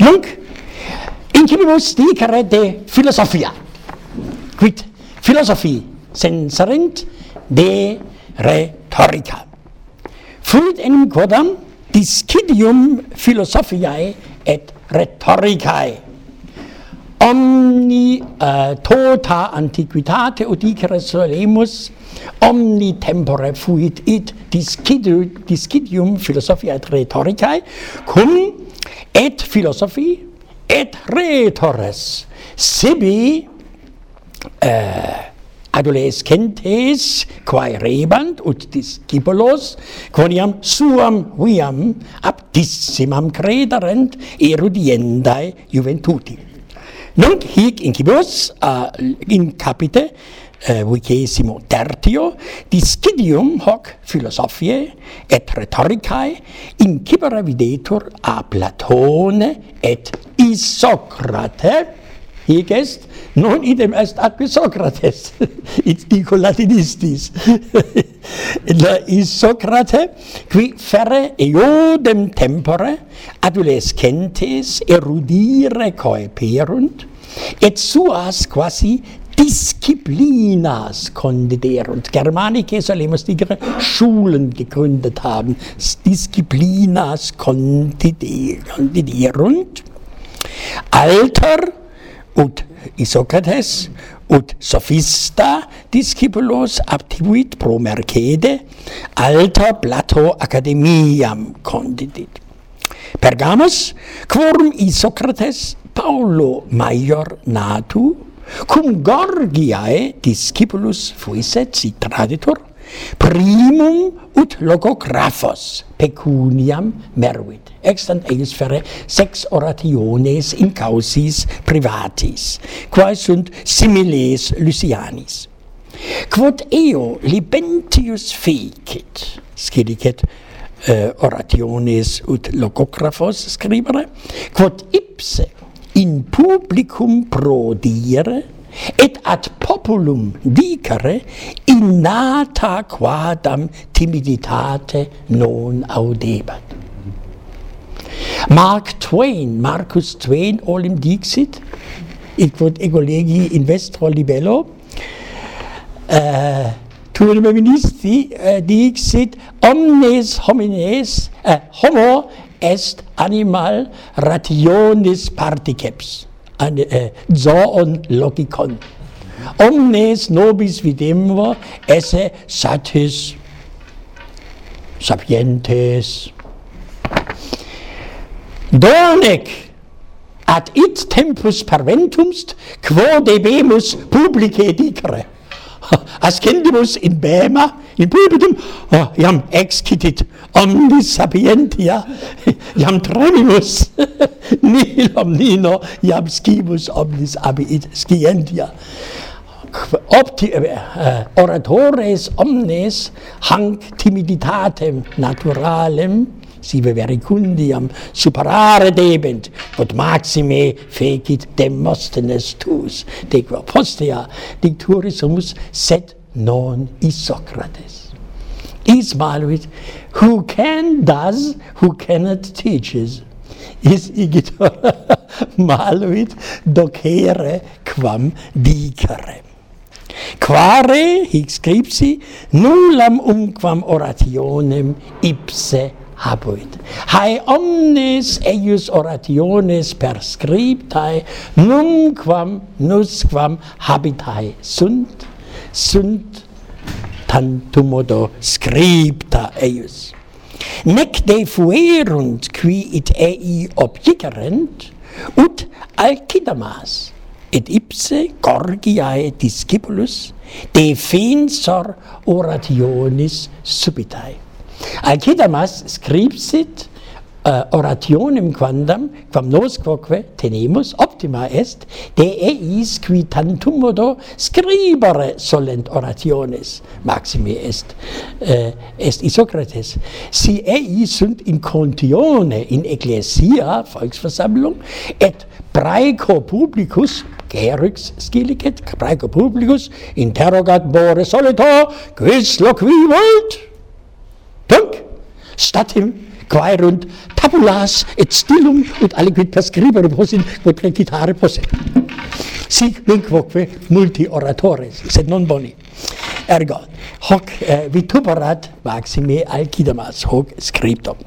Nunc incipimus dicere de philosophia. Quid philosophi senserent de rhetorica. Fuit enim quodam discidium philosophiae et rhetoricae. Omni uh, tota antiquitate udicere solemus, omni tempore fuit id discidium, discidium philosophiae et rhetoricae, cum et philosophi et rhetores sibi uh, adolescentes quae rebant ut discipulos quoniam suam viam aptissimam crederent erudiendae juventuti. Nunc hic incibus uh, eh, incapite Eh, vicesimo tertio, discidium hoc philosophiae et rhetoricae incipere videtur a Platone et Isocrate, hic est, non idem est ad Socrates, it dico latinistis. La Isocrate, qui ferre eodem tempore adolescentes erudire coeperunt, et suas quasi Disciplinas Kondidär und Germanicke soll immer Schulen gegründet haben. Disciplinas Kondidär, Alter ut Isokrates ut sophista discipulos aptibuit pro mercede alta plato academiam condidit. Pergamos, quorum Isokrates Paulo Maior natu, cum Gorgiae discipulus fuisset si traditur primum ut logographos pecuniam meruit extant eis fere sex orationes in causis privatis quae sunt similes Lucianis. Quod eo libentius fecit scilicet uh, eh, orationes ut logographos scribere quod ipse in publicum prodire et ad populum dicere innata quadam timiditate non audebat. Mark Twain, Marcus Twain, olim dixit, in quod ego legi in vestro libello, eh, uh, tuum ministri uh, dixit omnes homines, uh, homo est animal rationis particeps, an, äh, zoon logikon. Omnes nobis videmur esse satis, sapientes. Donec ad it tempus parventumst, quo debemus publice dicere. ascendimus in bema, in pulpitum oh, iam excitit omnis sapientia, iam tremimus, nil omnino, iam scimus omnis abiit scientia. Opti, uh, oratores omnes hanc timiditatem naturalem, sive vericundiam superare debent, ut maxime fecit Demosthenes tuus, de qua postea dicturis humus, sed non Isocrates. Is maluit, who can does, who cannot teaches. Is igitor maluit docere quam dicere. Quare, hic scripsi, nullam umquam orationem ipse habuit. Hae omnes eius orationes perscriptae numquam nusquam habitae sunt, sunt tantum modo scripta eius. Nec de fuerunt qui it ei objicerent, ut alcidamas, et ipse gorgiae discipulus defensor orationis subitae. Alcidamas scripsit uh, eh, orationem quandam, quam nos quoque tenemus, optima est, de eis qui tantum modo scribere solent orationes, maxime est, uh, est Isocrates. Si eis sunt in contione, in ecclesia, volksversammlung, et praeco publicus, Gerix scilicet, praeco publicus, interrogat bore solito, quis loquivunt? Punkt. Statim quaerunt tabulas et stilum ut aliquid scribere hosin quod precitare posse. Sic vinquoque multi oratores, sed non boni. Ergo, hoc eh, vituperat maxime alcidamas, hoc scriptum.